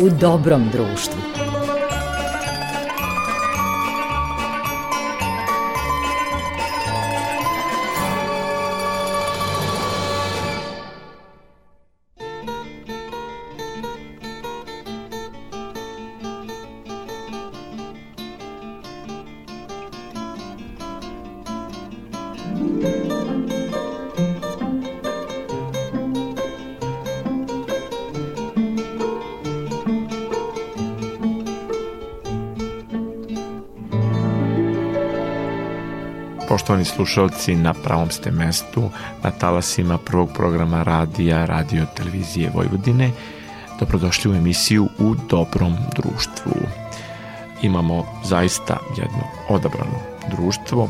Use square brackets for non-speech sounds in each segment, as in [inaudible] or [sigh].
u dobrom društvu. Poštovani slušalci, na pravom ste mestu, na talasima prvog programa radija Radio Televizije Vojvodine. Dobrodošli u emisiju U dobrom društvu. Imamo zaista jedno odabrano društvo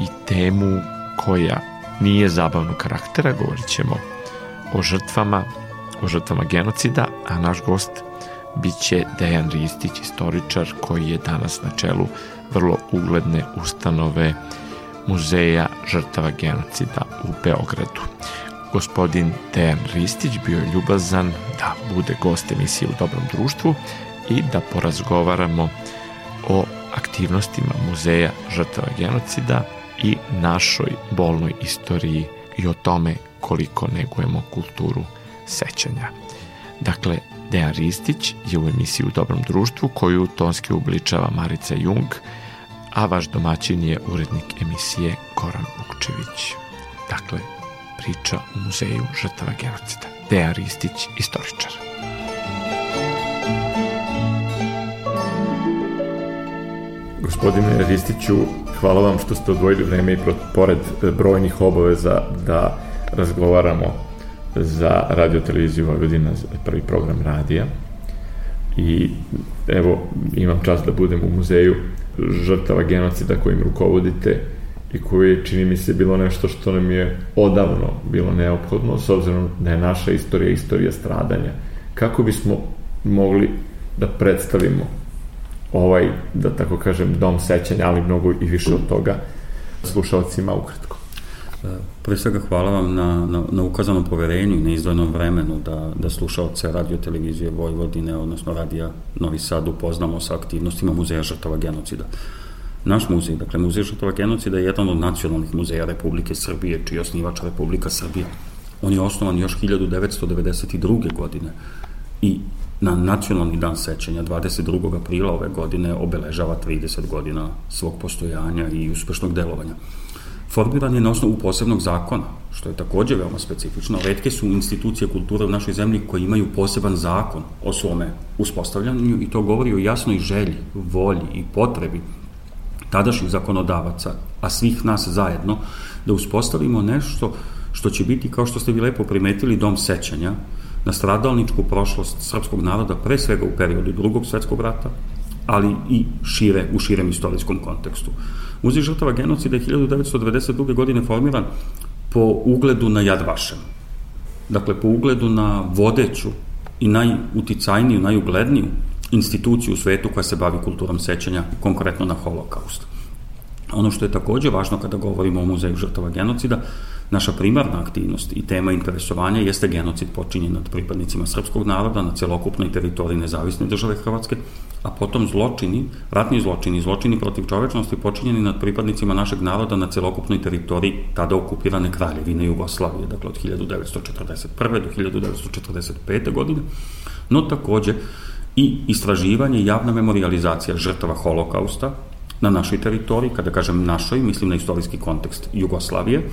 i temu koja nije zabavnog karaktera, govorit ćemo o žrtvama, o žrtvama genocida, a naš gost biće Dejan Ristić, istoričar koji je danas na čelu vrlo ugledne ustanove Muzeja žrtava genocida u Beogradu. Gospodin Dejan Ristić bio je ljubazan da bude gost emisije u Dobrom društvu i da porazgovaramo o aktivnostima Muzeja žrtava genocida i našoj bolnoj istoriji i o tome koliko negujemo kulturu sećanja. Dakle, Dejan Ristić je u emisiji u Dobrom društvu koju tonski ubličava Marica Jung, a vaš domaćin je urednik emisije Goran Vukčević. Dakle, priča u muzeju žrtava genocida. Deja Ristić, istoričar. Gospodine Ristiću, hvala vam što ste odvojili vreme i pored brojnih obaveza da razgovaramo za radio televiziju Vojvodina, prvi program radija. I evo, imam čast da budem u muzeju žrtava genocida kojim rukovodite i koji čini mi se, bilo nešto što nam je odavno bilo neophodno, s obzirom da je naša istorija istorija stradanja. Kako bismo mogli da predstavimo ovaj, da tako kažem, dom sećanja, ali mnogo i više od toga, slušalcima ukratko? Pre svega hvala vam na, na, na ukazanom poverenju i na izdvojnom vremenu da, da slušalce radio televizije Vojvodine, odnosno radija Novi Sad upoznamo sa aktivnostima Muzeja žrtava genocida. Naš muzej, dakle Muzej žrtava genocida je jedan od nacionalnih muzeja Republike Srbije, čiji je osnivač Republika Srbije. On je osnovan još 1992. godine i na nacionalni dan sećanja 22. aprila ove godine obeležava 30 godina svog postojanja i uspešnog delovanja formiran je na osnovu posebnog zakona, što je takođe veoma specifično. Redke su institucije kulture u našoj zemlji koje imaju poseban zakon o svome uspostavljanju i to govori o jasnoj želji, volji i potrebi tadašnjih zakonodavaca, a svih nas zajedno, da uspostavimo nešto što će biti, kao što ste vi lepo primetili, dom sećanja na stradalničku prošlost srpskog naroda, pre svega u periodu drugog svetskog rata, ali i šire, u širem istorijskom kontekstu. Muzej žrtava genocida je 1992. godine formiran po ugledu na Jad Vašem. Dakle, po ugledu na vodeću i najuticajniju, najugledniju instituciju u svetu koja se bavi kulturom sećanja, konkretno na holokaust. Ono što je takođe važno kada govorimo o muzeju žrtava genocida, naša primarna aktivnost i tema interesovanja jeste genocid počinjen nad pripadnicima srpskog naroda na celokupnoj teritoriji nezavisne države Hrvatske, a potom zločini, ratni zločini, zločini protiv čovečnosti počinjeni nad pripadnicima našeg naroda na celokupnoj teritoriji tada okupirane kraljevine Jugoslavije, dakle od 1941. do 1945. godine, no takođe i istraživanje i javna memorializacija žrtava holokausta na našoj teritoriji, kada kažem našoj, mislim na istorijski kontekst Jugoslavije,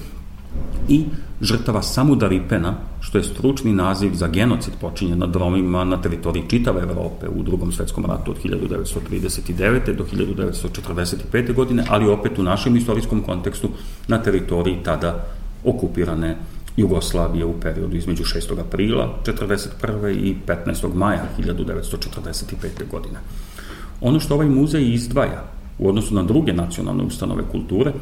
i žrtava Samudaripena, što je stručni naziv za genocid počinjen nad Romima na teritoriji čitave Evrope u drugom svetskom ratu od 1939. do 1945. godine, ali opet u našem istorijskom kontekstu na teritoriji tada okupirane Jugoslavije u periodu između 6. aprila 1941. i 15. maja 1945. godine. Ono što ovaj muzej izdvaja u odnosu na druge nacionalne ustanove kulture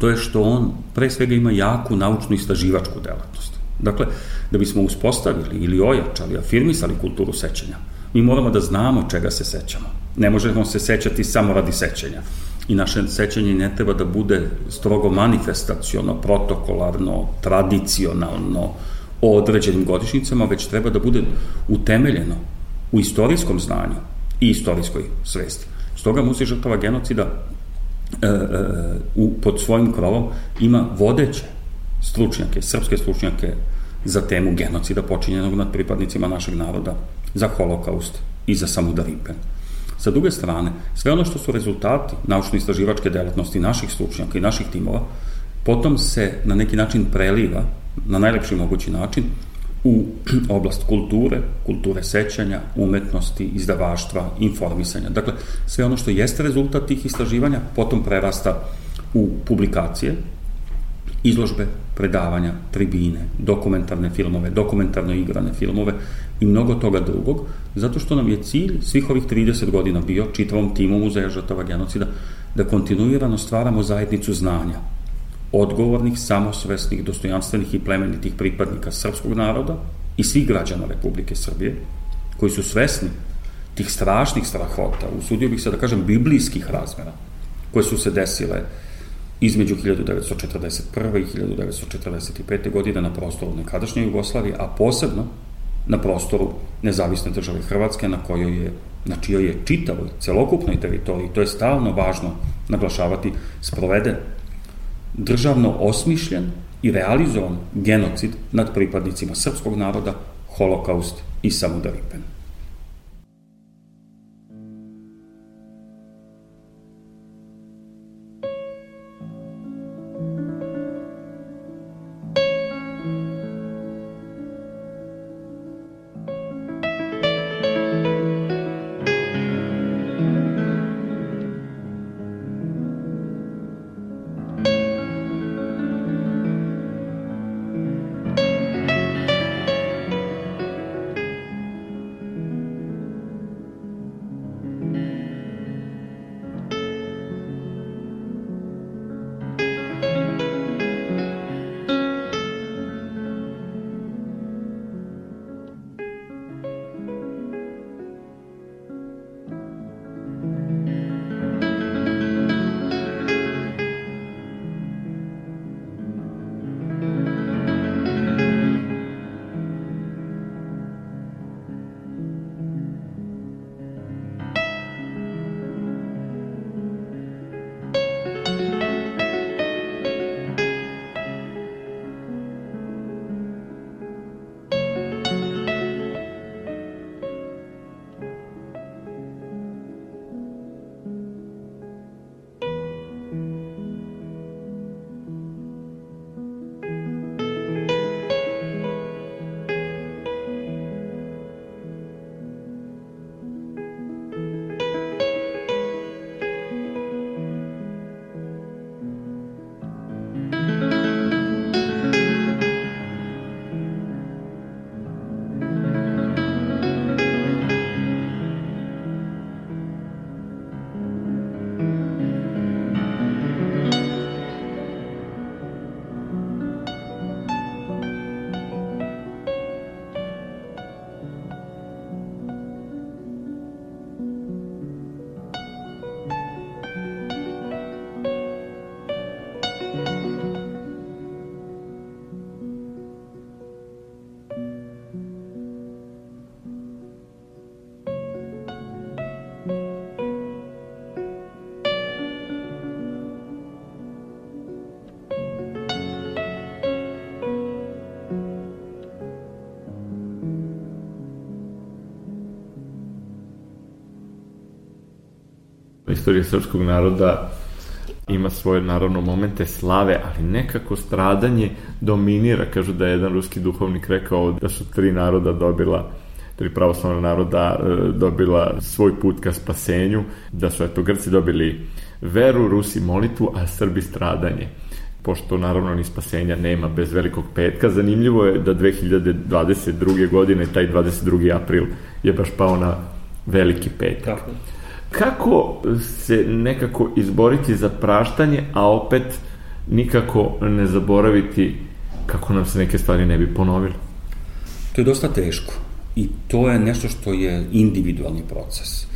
to je što on pre svega ima jaku naučnu istraživačku delatnost. Dakle, da bismo uspostavili ili ojačali, afirmisali kulturu sećanja, mi moramo da znamo čega se sećamo. Ne možemo se sećati samo radi sećanja. I naše sećanje ne treba da bude strogo manifestaciono, protokolarno, tradicionalno o određenim godišnjicama, već treba da bude utemeljeno u istorijskom znanju i istorijskoj svesti. Stoga Muzej žrtava genocida u, pod svojim krovom ima vodeće stručnjake, srpske stručnjake za temu genocida počinjenog nad pripadnicima našeg naroda, za holokaust i za samudaripen. Sa druge strane, sve ono što su rezultati naučno-istraživačke delatnosti naših stručnjaka i naših timova, potom se na neki način preliva, na najlepši mogući način, u [clears throat] oblast kulture, kulture sećanja, umetnosti, izdavaštva, informisanja. Dakle, sve ono što jeste rezultat tih istraživanja potom prerasta u publikacije, izložbe, predavanja, tribine, dokumentarne filmove, dokumentarno igrane filmove i mnogo toga drugog, zato što nam je cilj svih ovih 30 godina bio čitavom timu Muzeja žrtava genocida da kontinuirano stvaramo zajednicu znanja, odgovornih, samosvesnih, dostojanstvenih i plemenitih pripadnika srpskog naroda i svih građana Republike Srbije, koji su svesni tih strašnih strahota, usudio bih se da kažem biblijskih razmera, koje su se desile između 1941. i 1945. godine na prostoru nekadašnje Jugoslavije, a posebno na prostoru nezavisne države Hrvatske na kojoj je na čijoj je čitavoj, celokupnoj teritoriji, to je stalno važno naglašavati, sproveden državno osmišljen i realizovan genocid nad pripadnicima srpskog naroda, holokaust i samudaripen. Istorija srpskog naroda ima svoje naravno momente slave, ali nekako stradanje dominira. Kažu da je jedan ruski duhovnik rekao da su tri naroda dobila tri pravoslavna naroda e, dobila svoj put ka spasenju, da su eto Grci dobili veru, Rusi molitvu, a Srbi stradanje pošto naravno ni spasenja nema bez velikog petka. Zanimljivo je da 2022. godine, taj 22. april, je baš pao na veliki petak. Tako. Kako se nekako izboriti za praštanje, a opet nikako ne zaboraviti kako nam se neke stvari ne bi ponovile? To je dosta teško i to je nešto što je individualni proces.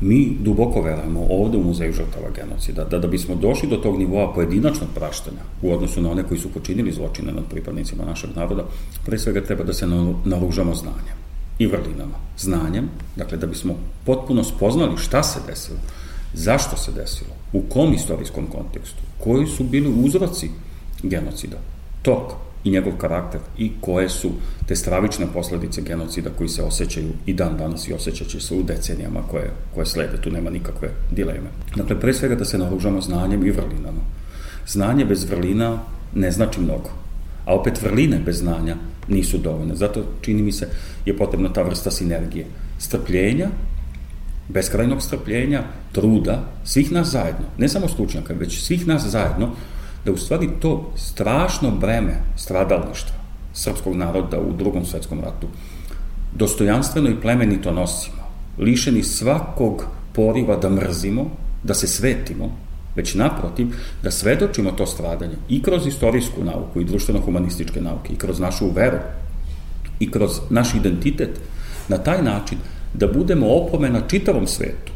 Mi duboko verujemo ovde u Muzeju žrtava genocida da da bismo došli do tog nivoa pojedinačnog praštanja u odnosu na one koji su počinili zločine nad pripadnicima našeg naroda, pre svega treba da se naružamo znanjem i vrlinama. Znanjem, dakle da bismo potpuno spoznali šta se desilo, zašto se desilo, u kom istorijskom kontekstu, koji su bili uzroci genocida, tok i njegov karakter i koje su te stravične posledice genocida koji se osjećaju i dan danas i osjećaće se u decenijama koje, koje slede, tu nema nikakve dileme. Dakle, pre svega da se naružamo znanjem i vrlinama. Znanje bez vrlina ne znači mnogo, a opet vrline bez znanja nisu dovoljne. Zato, čini mi se, je potrebna ta vrsta sinergije. Strpljenja, beskrajnog strpljenja, truda, svih nas zajedno, ne samo stručnjaka, već svih nas zajedno, da u stvari to strašno breme stradalništva srpskog naroda u drugom svetskom ratu dostojanstveno i plemenito nosimo, lišeni svakog poriva da mrzimo, da se svetimo, već naprotiv, da svedočimo to stradanje i kroz istorijsku nauku i društveno-humanističke nauke i kroz našu veru i kroz naš identitet, na taj način da budemo opomena čitavom svetu,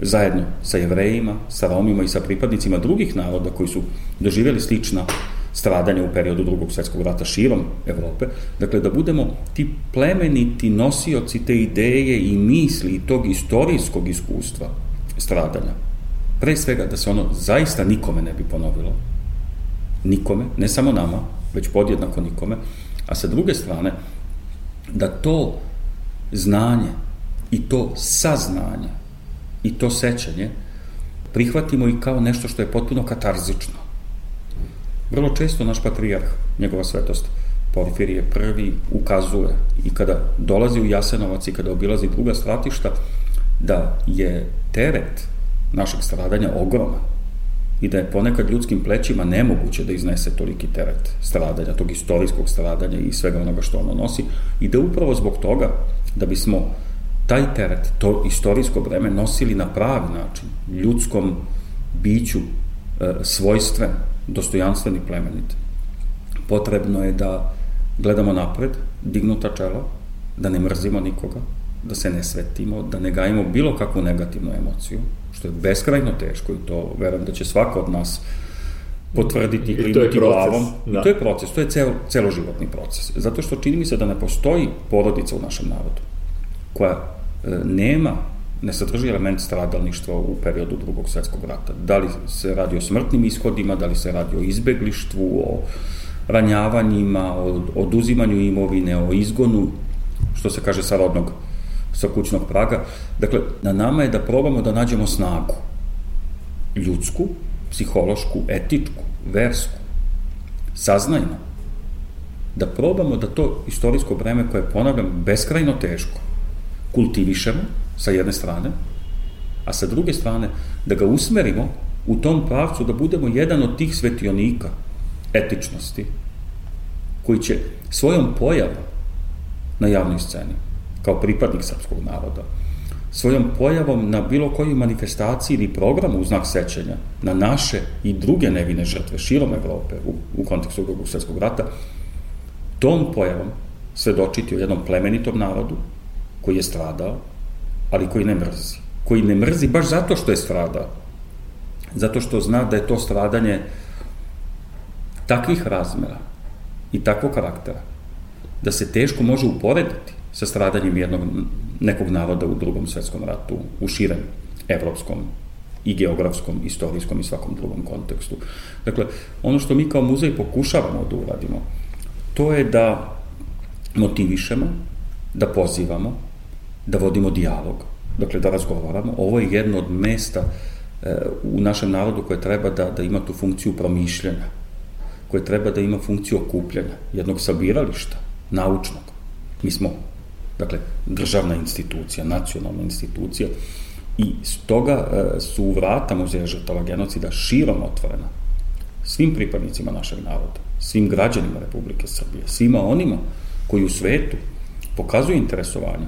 zajedno sa jevrejima, sa romima i sa pripadnicima drugih naroda koji su doživjeli slična stradanja u periodu drugog svetskog rata širom Evrope, dakle da budemo ti plemeniti nosioci te ideje i misli i tog istorijskog iskustva stradanja. Pre svega da se ono zaista nikome ne bi ponovilo. Nikome, ne samo nama, već podjednako nikome, a sa druge strane da to znanje i to saznanje i to sećanje prihvatimo i kao nešto što je potpuno katarzično. Vrlo često naš patrijarh, njegova svetost, Porfirije prvi ukazuje i kada dolazi u Jasenovac i kada obilazi druga stratišta, da je teret našeg stradanja ogroman i da je ponekad ljudskim plećima nemoguće da iznese toliki teret stradanja, tog istorijskog stradanja i svega onoga što ono nosi i da upravo zbog toga, da bismo taj teret, to istorijsko vreme nosili na pravi način, ljudskom biću e, svojstven, dostojanstven i plemenit. Potrebno je da gledamo napred, dignuta čela, da ne mrzimo nikoga, da se ne svetimo, da ne gajimo bilo kakvu negativnu emociju, što je beskrajno teško i to verujem da će svako od nas potvrditi I proces, glavom. Da. I to je proces, to je cel, celoživotni proces. Zato što čini mi se da ne postoji porodica u našem narodu koja e, nema ne sadrži element stradalništva u periodu drugog svetskog rata. Da li se radi o smrtnim ishodima, da li se radi o izbeglištvu, o ranjavanjima, o oduzimanju imovine, o izgonu, što se kaže sa rodnog sa kućnog praga. Dakle, na nama je da probamo da nađemo snagu. Ljudsku, psihološku, etičku, versku, saznajno. Da probamo da to istorijsko vreme koje ponavljam beskrajno teško kultivišemo sa jedne strane, a sa druge strane da ga usmerimo u tom pravcu da budemo jedan od tih svetionika etičnosti koji će svojom pojavom na javnoj sceni kao pripadnik srpskog naroda, svojom pojavom na bilo kojoj manifestaciji ili programu u znak sećanja na naše i druge nevine žrtve širom Evrope u, u kontekstu drugog svetskog rata, tom pojavom svedočiti o jednom plemenitom narodu koji je stradao, ali koji ne mrzi. Koji ne mrzi baš zato što je stradao. Zato što zna da je to stradanje takvih razmera i takvog karaktera da se teško može uporediti sa stradanjem jednog, nekog naroda u drugom svetskom ratu, u širem evropskom i geografskom, istorijskom i svakom drugom kontekstu. Dakle, ono što mi kao muzej pokušavamo da uradimo, to je da motivišemo, da pozivamo, da vodimo dijalog, dakle da razgovaramo. Ovo je jedno od mesta e, u našem narodu koje treba da, da ima tu funkciju promišljanja, koje treba da ima funkciju okupljanja, jednog sabirališta, naučnog. Mi smo dakle, državna institucija, nacionalna institucija, i stoga e, su vrata Muzeja žrtava genocida širom otvorena svim pripadnicima našeg naroda, svim građanima Republike Srbije, svima onima koji u svetu pokazuju interesovanje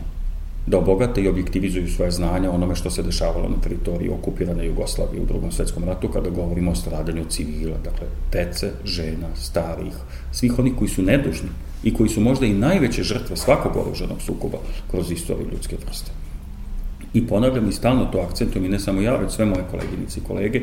da obogate i objektivizuju svoje znanja onome što se dešavalo na teritoriji okupirane Jugoslavije u drugom svetskom ratu kada govorimo o stradanju civila, dakle dece, žena, starih, svih onih koji su nedužni i koji su možda i najveće žrtve svakog oruženog sukoba kroz istoriju ljudske vrste. I ponavljam i stalno to akcentujem i ne samo ja, već sve moje koleginice i kolege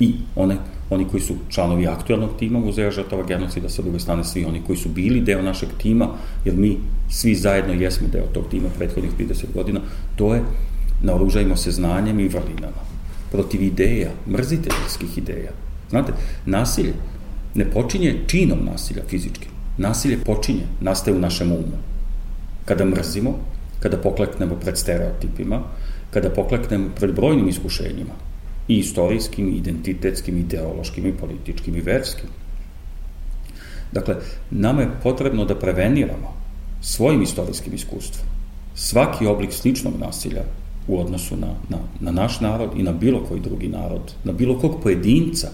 i one oni koji su članovi aktualnog tima Muzeja žrtava genocida, sa druge strane svi oni koji su bili deo našeg tima, jer mi svi zajedno jesmo deo tog tima prethodnih 30 godina, to je naoružajmo se znanjem i vrlinama. Protiv ideja, mrziteljskih ideja. Znate, nasilje ne počinje činom nasilja fizički. Nasilje počinje, nastaje u našem umu. Kada mrzimo, kada pokleknemo pred stereotipima, kada pokleknemo pred brojnim iskušenjima, i istorijskim, i identitetskim, ideološkim, i političkim, i verskim. Dakle, nama je potrebno da preveniramo svojim istorijskim iskustvom svaki oblik sličnog nasilja u odnosu na, na, na naš narod i na bilo koji drugi narod, na bilo kog pojedinca,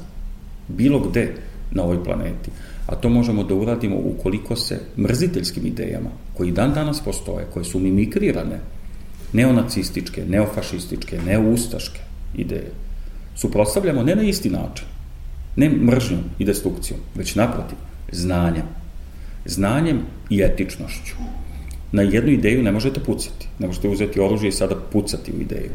bilo gde na ovoj planeti. A to možemo da uradimo ukoliko se mrziteljskim idejama, koji dan danas postoje, koje su mimikrirane, neonacističke, neofašističke, neoustaške ideje, suprotstavljamo ne na isti način, ne mržnjom i destrukcijom, već naprotiv, znanjem. Znanjem i etičnošću. Na jednu ideju ne možete pucati. Ne možete uzeti oružje i sada pucati u ideju.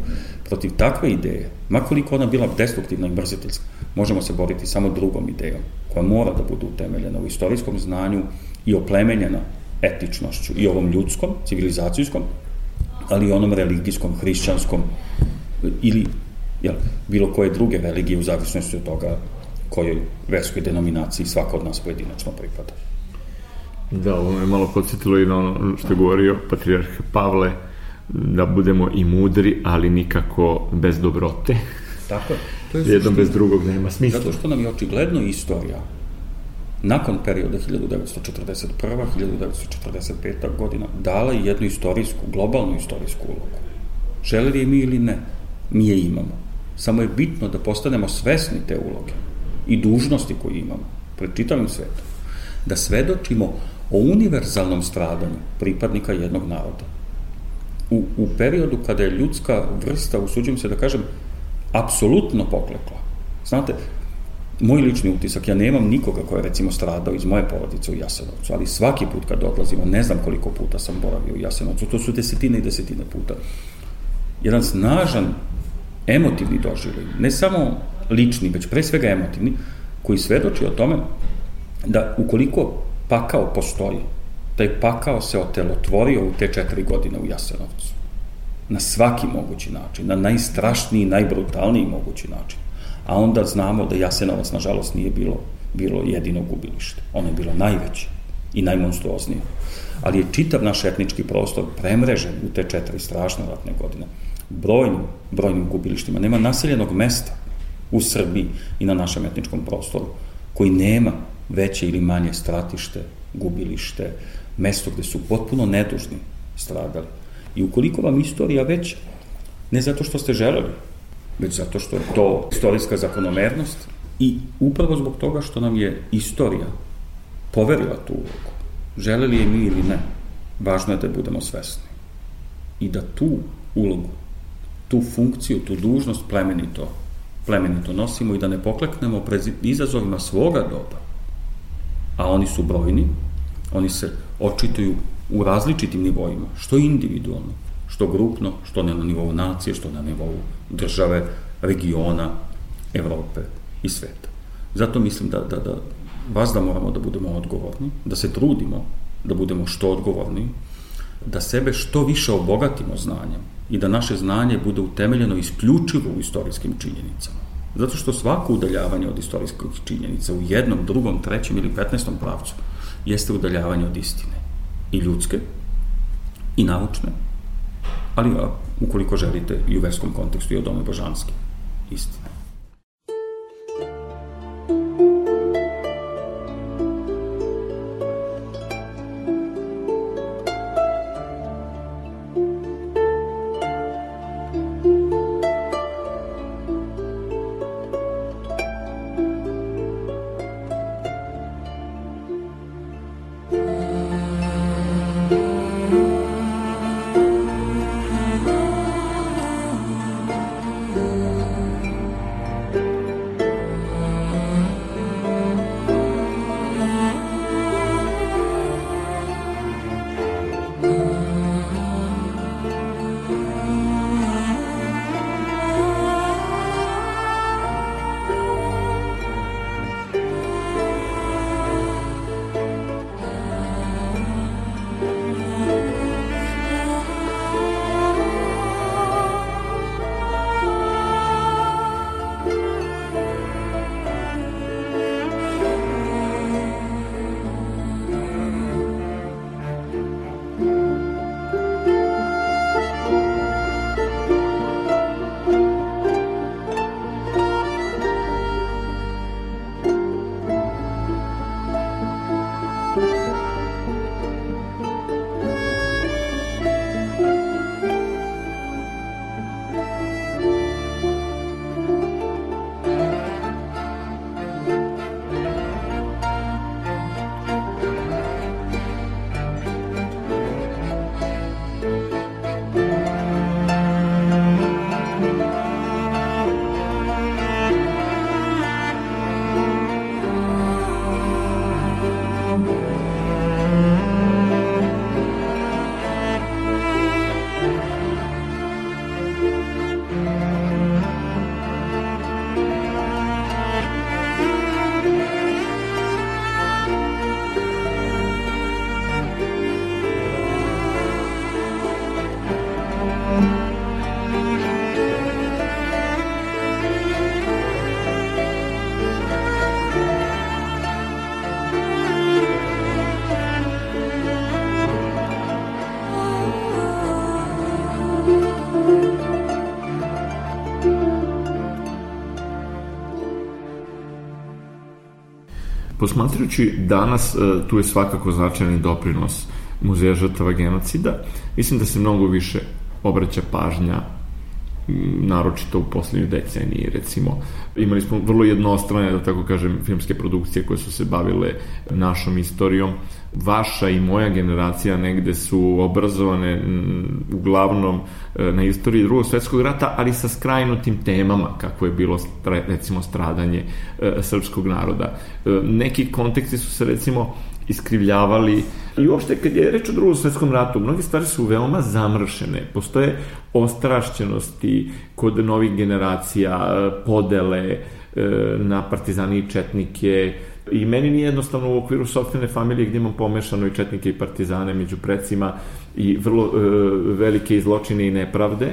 Protiv takve ideje, makoliko ona bila destruktivna i mrziteljska, možemo se boriti samo drugom idejom, koja mora da bude utemeljena u istorijskom znanju i oplemenjena etičnošću i ovom ljudskom, civilizacijskom, ali i onom religijskom, hrišćanskom ili jel, bilo koje druge religije u zavisnosti od toga kojoj verskoj denominaciji svako od nas pojedinačno pripada. Da, ovo me malo podsjetilo i na ono što je govorio patrijarh Pavle, da budemo i mudri, ali nikako bez dobrote. Tako je. To je Jednom bez drugog nema smisla. Zato što nam je očigledno istorija nakon perioda 1941. 1945. godina dala jednu istorijsku, globalnu istorijsku ulogu. Želeli je mi ili ne, mi je imamo. Samo je bitno da postanemo svesni te uloge i dužnosti koje imamo pred čitavim svetom. Da svedočimo o univerzalnom stradanju pripadnika jednog naroda. U, u periodu kada je ljudska vrsta, usuđujem se da kažem, apsolutno poklekla. Znate, moj lični utisak, ja nemam nikoga ko je recimo stradao iz moje porodice u Jasenovcu, ali svaki put kad odlazimo, ne znam koliko puta sam boravio u Jasenovcu, to su desetine i desetine puta. Jedan snažan emotivni doživljaj, ne samo lični, već pre svega emotivni, koji svedoči o tome da ukoliko pakao postoji, taj pakao se otelotvorio u te četiri godine u Jasenovcu. Na svaki mogući način, na najstrašniji, najbrutalniji mogući način. A onda znamo da Jasenovac, nažalost, nije bilo, bilo jedino gubilište. Ono je bilo najveće i najmonstruoznije. Ali je čitav naš etnički prostor premrežen u te četiri strašne ratne godine brojnim, brojnim gubilištima. Nema naseljenog mesta u Srbiji i na našem etničkom prostoru koji nema veće ili manje stratište, gubilište, mesto gde su potpuno nedužni stradali. I ukoliko vam istorija već, ne zato što ste želeli, već zato što je to istorijska zakonomernost i upravo zbog toga što nam je istorija poverila tu ulogu, želeli je mi ili ne, važno je da budemo svesni i da tu ulogu tu funkciju, tu dužnost plemenito, plemenito nosimo i da ne pokleknemo pred izazovima svoga doba. A oni su brojni, oni se očituju u različitim nivoima, što individualno, što grupno, što na nivou nacije, što na nivou države, regiona, Evrope i sveta. Zato mislim da, da, da vas da moramo da budemo odgovorni, da se trudimo da budemo što odgovorni, da sebe što više obogatimo znanjem, i da naše znanje bude utemeljeno isključivo u istorijskim činjenicama. Zato što svako udaljavanje od istorijskih činjenica u jednom, drugom, trećem ili petnestom pravcu jeste udaljavanje od istine. I ljudske, i naučne, ali ukoliko želite i u verskom kontekstu i od ome božanske istine. Posmatrajući danas, e, tu je svakako značajni doprinos Muzeja žrtava genocida. Mislim da se mnogo više obraća pažnja naročito u poslednjoj deceniji, recimo. Imali smo vrlo jednostrane, da tako kažem, filmske produkcije koje su se bavile našom istorijom. Vaša i moja generacija negde su obrazovane uglavnom e, na istoriji drugog svetskog rata, ali sa skrajnutim temama, kako je bilo, recimo, stradanje e, srpskog naroda. E, neki konteksti su se, recimo, iskrivljavali i uopšte kad je reč o drugom svetskom ratu, mnoge stvari su veoma zamršene, postoje ostrašćenosti kod novih generacija, podele e, na partizani i četnike, I meni nije jednostavno u okviru sobstvene familije gdje imam pomešano i četnike i partizane među precima i vrlo e, velike izločine i nepravde,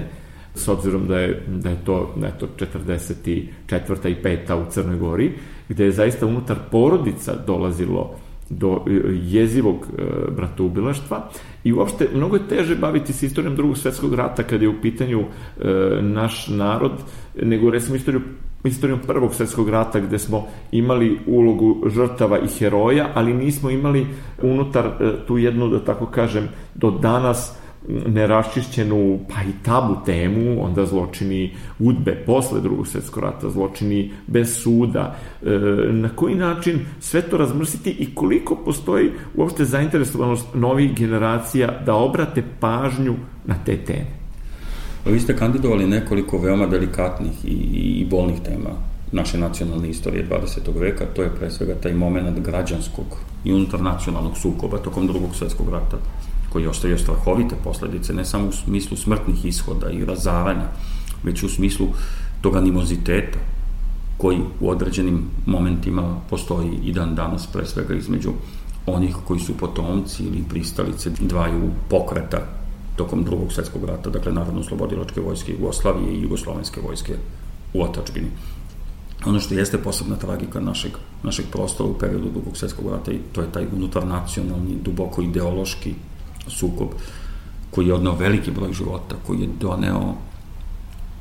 s obzirom da je, da je to eto, 44. i 5. u Crnoj Gori, gde je zaista unutar porodica dolazilo do e, jezivog e, bratoubilaštva i uopšte mnogo je teže baviti se istorijom drugog svetskog rata kada je u pitanju e, naš narod nego recimo istoriju istorijom prvog svetskog rata gde smo imali ulogu žrtava i heroja, ali nismo imali unutar tu jednu, da tako kažem, do danas neraščišćenu, pa i tabu temu, onda zločini udbe posle drugog svetskog rata, zločini bez suda, e, na koji način sve to razmrsiti i koliko postoji uopšte zainteresovanost novih generacija da obrate pažnju na te teme. Vi ste kandidovali nekoliko veoma delikatnih i, i bolnih tema naše nacionalne istorije 20. veka, to je pre svega taj moment građanskog i unutarnacionalnog sukoba tokom drugog svetskog rata koji ostavio strahovite posledice, ne samo u smislu smrtnih ishoda i razaranja, već u smislu tog animoziteta koji u određenim momentima postoji i dan danas, pre svega između onih koji su potomci ili pristalice dvaju pokreta tokom drugog svetskog rata, dakle Narodno-slobodilačke vojske Jugoslavije i Jugoslovenske vojske u otačbini. Ono što jeste posebna tragika našeg, našeg prostora u periodu drugog svetskog rata, to je taj unutarnacionalni, duboko ideološki sukob koji je odneo veliki broj života, koji je doneo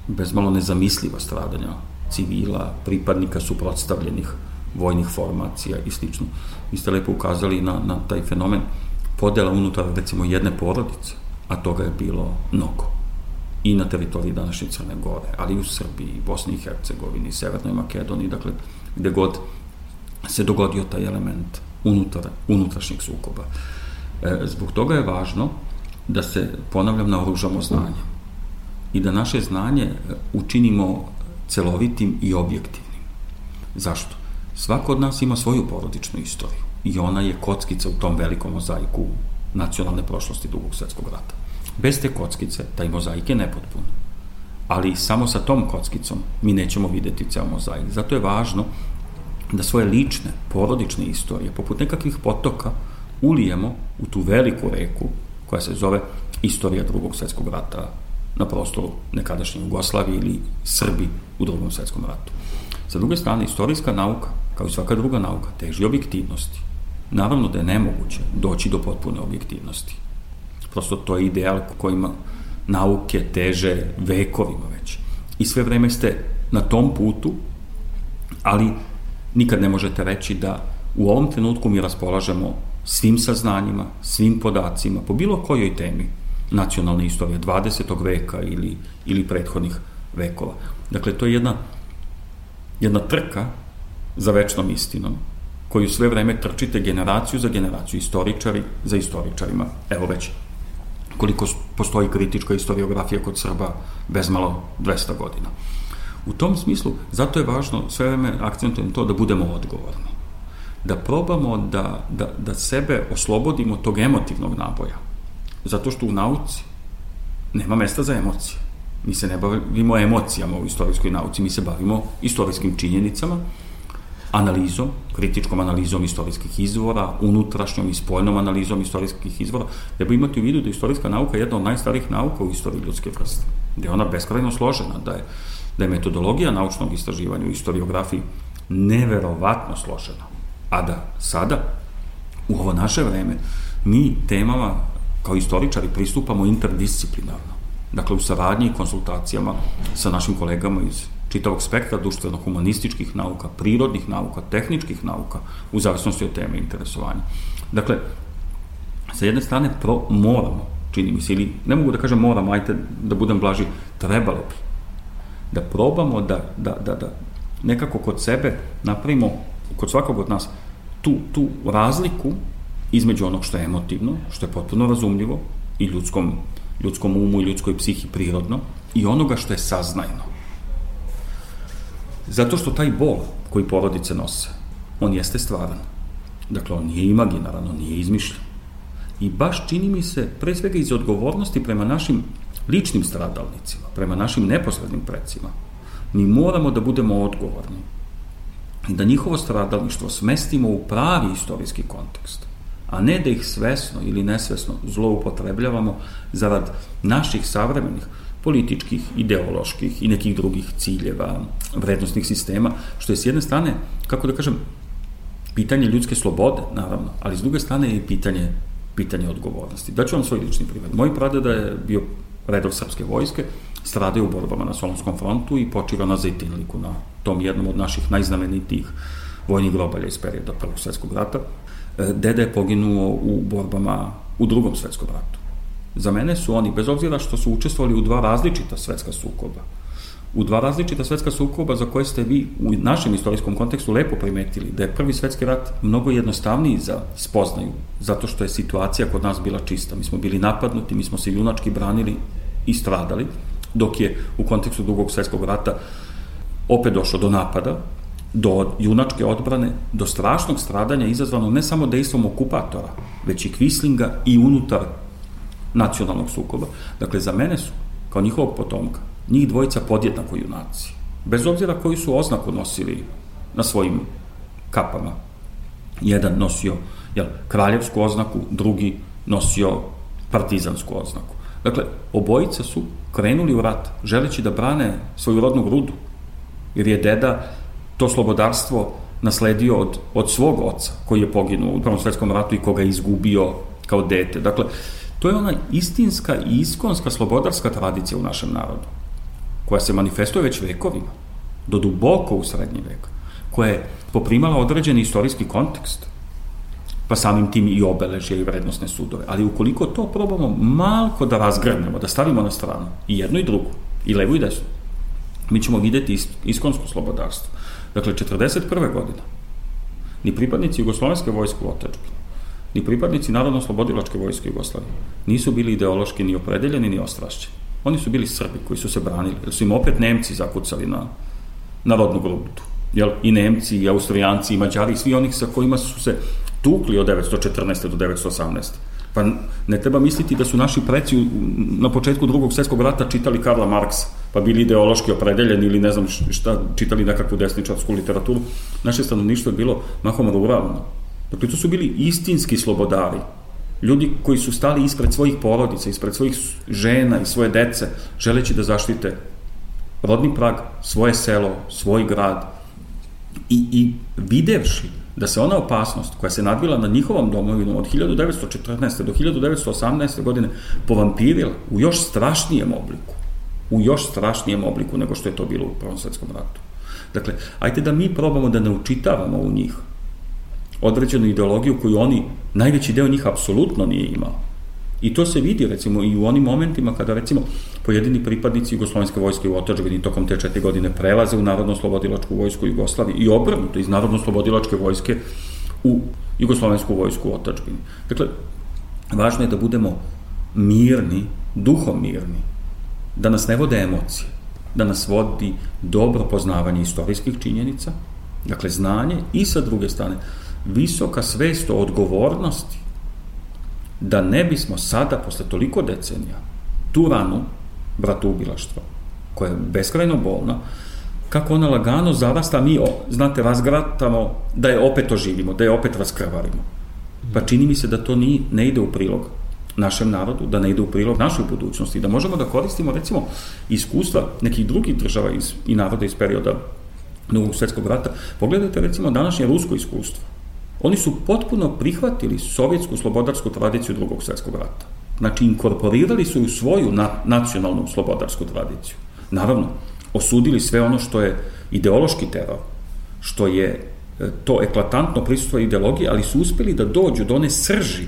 bezmalo nezamisliva stradanja civila, pripadnika suprotstavljenih vojnih formacija i slično. Vi ste lepo ukazali na, na taj fenomen podela unutar, recimo, jedne porodice, a toga je bilo mnogo. I na teritoriji današnje Crne Gore, ali i u Srbiji, Bosni i Hercegovini, Severnoj Makedoniji, dakle, gde god se dogodio taj element unutar, unutrašnjeg sukoba. E, zbog toga je važno da se, ponavljam, naoružamo znanje i da naše znanje e, učinimo celovitim i objektivnim. Zašto? Svako od nas ima svoju porodičnu istoriju i ona je kockica u tom velikom mozaiku nacionalne prošlosti drugog svetskog rata. Bez te kockice, taj mozaik je nepotpun. Ali samo sa tom kockicom mi nećemo videti ceo mozaik. Zato je važno da svoje lične, porodične istorije, poput nekakvih potoka, ulijemo u tu veliku reku koja se zove istorija drugog svetskog rata na prostoru nekadašnje Jugoslavije ili Srbi u drugom svetskom ratu. Sa druge strane, istorijska nauka, kao i svaka druga nauka, teži objektivnosti. Naravno da je nemoguće doći do potpune objektivnosti. Prosto to je ideal kojima nauke teže vekovima već. I sve vreme ste na tom putu, ali nikad ne možete reći da U ovom trenutku mi raspolažemo svim saznanjima, svim podacima, po bilo kojoj temi nacionalne istorije 20. veka ili, ili prethodnih vekova. Dakle, to je jedna, jedna trka za večnom istinom, koju sve vreme trčite generaciju za generaciju, istoričari za istoričarima. Evo već koliko postoji kritička historiografija kod Srba bezmalo 200 godina. U tom smislu, zato je važno sve vreme akcentujem to da budemo odgovorni. Da probamo da, da, da sebe oslobodimo tog emotivnog naboja. Zato što u nauci nema mesta za emocije. Mi se ne bavimo emocijama u istorijskoj nauci, mi se bavimo istorijskim činjenicama, analizom, kritičkom analizom istorijskih izvora, unutrašnjom i spoljnom analizom istorijskih izvora, treba imati u vidu da istorijska nauka je jedna od najstarijih nauka u istoriji ljudske vrste, da je ona beskrajno složena, da je, da je metodologija naučnog istraživanja u historiografiji neverovatno složena, a da sada, u ovo naše vreme, mi temama kao istoričari pristupamo interdisciplinarno, dakle u saradnji i konsultacijama sa našim kolegama iz čitavog spektra društveno-humanističkih nauka, prirodnih nauka, tehničkih nauka, u zavisnosti od teme interesovanja. Dakle, sa jedne strane pro, moramo, čini mi se, ili ne mogu da kažem moramo, ajte da budem blaži, trebalo bi da probamo da, da, da, da nekako kod sebe napravimo, kod svakog od nas, tu, tu razliku između onog što je emotivno, što je potpuno razumljivo i ljudskom, ljudskom umu i ljudskoj psihi prirodno, i onoga što je saznajno. Zato što taj bol koji porodice nose, on jeste stvaran. Dakle, on nije imaginaran, on nije izmišljen. I baš čini mi se, pre svega iz odgovornosti prema našim ličnim stradalnicima, prema našim neposrednim precima, mi moramo da budemo odgovorni i da njihovo stradalništvo smestimo u pravi istorijski kontekst, a ne da ih svesno ili nesvesno zloupotrebljavamo zarad naših savremenih političkih, ideoloških i nekih drugih ciljeva, vrednostnih sistema, što je s jedne strane, kako da kažem, pitanje ljudske slobode, naravno, ali s druge strane je pitanje, pitanje odgovornosti. Daću vam svoj lični primjer. Moj pradeda je bio redov srpske vojske, strade u borbama na Solonskom frontu i počiva na Zajtinliku, na tom jednom od naših najznamenitijih vojnih grobalja iz perioda Prvog svetskog rata. E, dede je poginuo u borbama u drugom svetskom ratu. Za mene su oni, bez obzira što su učestvovali u dva različita svetska sukoba, u dva različita svetska sukoba za koje ste vi u našem istorijskom kontekstu lepo primetili da je prvi svetski rat mnogo jednostavniji za spoznaju, zato što je situacija kod nas bila čista. Mi smo bili napadnuti, mi smo se junački branili i stradali, dok je u kontekstu drugog svetskog rata opet došlo do napada, do junačke odbrane, do strašnog stradanja izazvano ne samo dejstvom okupatora, već i Kvislinga i unutar nacionalnog sukoba. Dakle, za mene su, kao njihovog potomka, njih dvojica podjednako junaci. Bez obzira koju su oznaku nosili na svojim kapama. Jedan nosio jel, kraljevsku oznaku, drugi nosio partizansku oznaku. Dakle, obojica su krenuli u rat, želeći da brane svoju rodnu grudu, jer je deda to slobodarstvo nasledio od, od svog oca, koji je poginuo u Prvom svetskom ratu i koga je izgubio kao dete. Dakle, To je ona istinska i iskonska slobodarska tradicija u našem narodu, koja se manifestuje već vekovima, do duboko u srednji vek, koja je poprimala određeni istorijski kontekst, pa samim tim i obeležje i vrednostne sudove. Ali ukoliko to probamo malko da razgrebnemo, da stavimo na stranu, i jedno i drugo, i levo i desno, mi ćemo videti iskonsko slobodarstvo. Dakle, 41. godina, ni pripadnici Jugoslovenske vojske u otečbini, ni pripadnici Narodno-slobodilačke vojske Jugoslavije nisu bili ideološki ni opredeljeni ni ostrašćeni. Oni su bili Srbi koji su se branili, jer su im opet Nemci zakucali na, na rodnu grudu. Jel? I Nemci, i Austrijanci, i Mađari, i svi onih sa kojima su se tukli od 914. do 918. Pa ne treba misliti da su naši preci na početku drugog svetskog rata čitali Karla Marksa, pa bili ideološki opredeljeni ili ne znam šta, čitali nekakvu desničarsku literaturu. Naše stanovništvo je bilo mahom ruralno Dakle, to su bili istinski slobodari. Ljudi koji su stali ispred svojih porodica, ispred svojih žena i svoje dece, želeći da zaštite rodni prag, svoje selo, svoj grad i, i videvši da se ona opasnost koja se nadvila na njihovom domovinu od 1914. do 1918. godine povampirila u još strašnijem obliku. U još strašnijem obliku nego što je to bilo u Prvom svetskom ratu. Dakle, ajte da mi probamo da ne učitavamo u njih određenu ideologiju koju oni, najveći deo njih apsolutno nije imao. I to se vidi recimo i u onim momentima kada recimo pojedini pripadnici Jugoslovenske vojske u otačbini tokom te četiri godine prelaze u Narodno-slobodilačku vojsku Jugoslavije i obrnuto iz Narodno-slobodilačke vojske u Jugoslovensku vojsku u otačbini. Dakle, važno je da budemo mirni, duhom mirni, da nas ne vode emocije, da nas vodi dobro poznavanje istorijskih činjenica, dakle znanje i sa druge strane visoka svest o odgovornosti da ne bismo sada, posle toliko decenija, tu ranu bratoubilaštva, koja je beskrajno bolna, kako ona lagano zarasta, mi, znate, razgratamo da je opet oživimo, da je opet raskrvarimo. Pa čini mi se da to ni, ne ide u prilog našem narodu, da ne ide u prilog našoj budućnosti, da možemo da koristimo, recimo, iskustva nekih drugih država iz, i naroda iz perioda Drugog svetskog rata. Pogledajte, recimo, današnje rusko iskustvo. Oni su potpuno prihvatili sovjetsku slobodarsku tradiciju drugog svetskog rata. Znači, inkorporirali su u svoju na, nacionalnu slobodarsku tradiciju. Naravno, osudili sve ono što je ideološki teror, što je e, to eklatantno prisustvo ideologije, ali su uspeli da dođu do one srži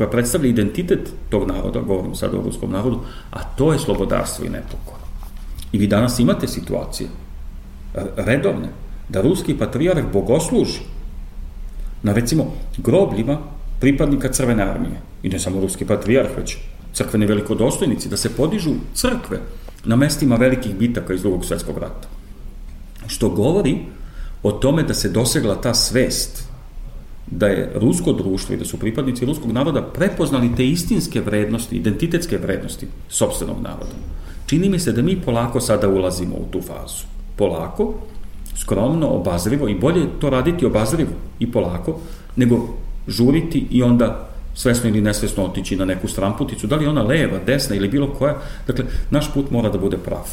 koja predstavlja identitet tog naroda, govorim sad o ruskom narodu, a to je slobodarstvo i nepokor. I vi danas imate situacije redovne, da ruski patrijarh bogosluži na recimo grobljima pripadnika crvene armije. I ne samo ruski patrijarh, već crkveni velikodostojnici, da se podižu crkve na mestima velikih bitaka iz drugog svetskog rata. Što govori o tome da se dosegla ta svest da je rusko društvo i da su pripadnici ruskog naroda prepoznali te istinske vrednosti, identitetske vrednosti sobstvenog naroda. Čini mi se da mi polako sada ulazimo u tu fazu. Polako, skromno, obazrivo i bolje to raditi obazrivo i polako, nego žuriti i onda svesno ili nesvesno otići na neku stramputicu, da li ona leva, desna ili bilo koja. Dakle, naš put mora da bude prav.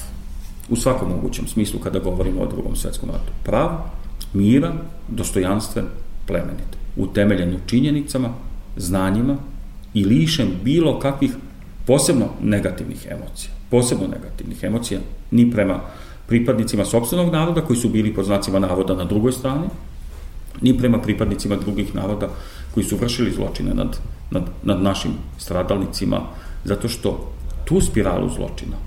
U svakom mogućem smislu kada govorimo o drugom svetskom ratu. Prav, miran, dostojanstven, plemenit. Utemeljen u činjenicama, znanjima i lišen bilo kakvih posebno negativnih emocija. Posebno negativnih emocija ni prema pripadnicima sobstvenog naroda koji su bili pod znacima navoda na drugoj strani, ni prema pripadnicima drugih naroda koji su vršili zločine nad, nad, nad našim stradalnicima, zato što tu spiralu zločina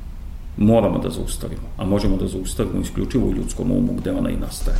moramo da zaustavimo, a možemo da zaustavimo isključivo u ljudskom umu gde ona i nastaje.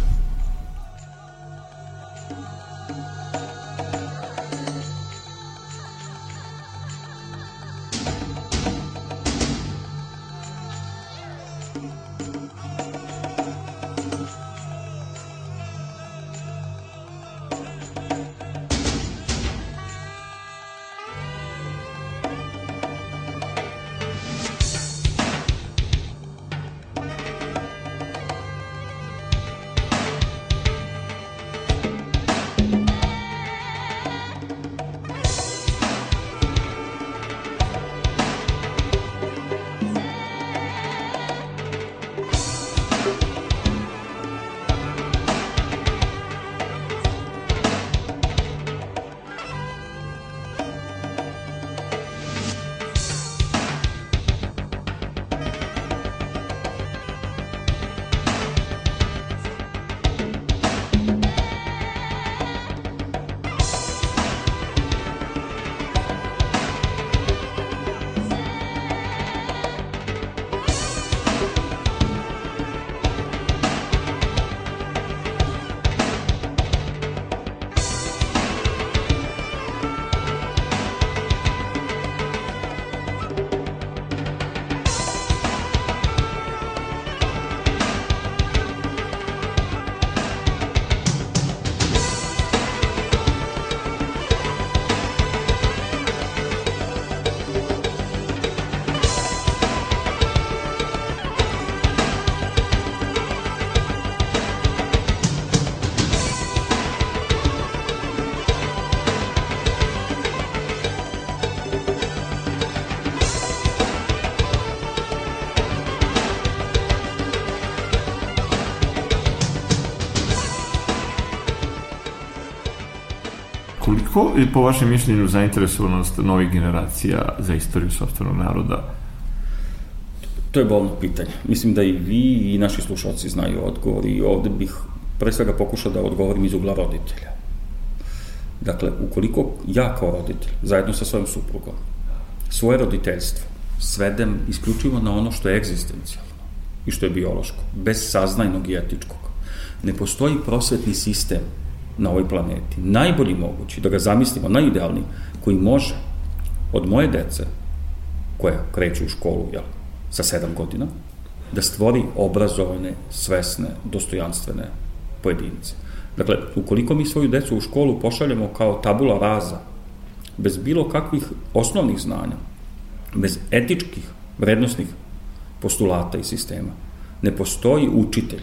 Koliko je po vašem mišljenju zainteresovanost novih generacija za istoriju sobstvenog naroda? To je bolno pitanje. Mislim da i vi i naši slušalci znaju odgovor i ovde bih pre svega pokušao da odgovorim iz ugla roditelja. Dakle, ukoliko ja kao roditelj, zajedno sa svojim suprugom, svoje roditeljstvo svedem isključivo na ono što je egzistencijalno i što je biološko, bez saznajnog i etičkog, ne postoji prosvetni sistem na ovoj planeti, najbolji mogući, da ga zamislimo, najidealniji, koji može od moje dece, koja kreću u školu, jel, sa sedam godina, da stvori obrazovane, svesne, dostojanstvene pojedince. Dakle, ukoliko mi svoju decu u školu pošaljemo kao tabula raza, bez bilo kakvih osnovnih znanja, bez etičkih, vrednostnih postulata i sistema, ne postoji učitelj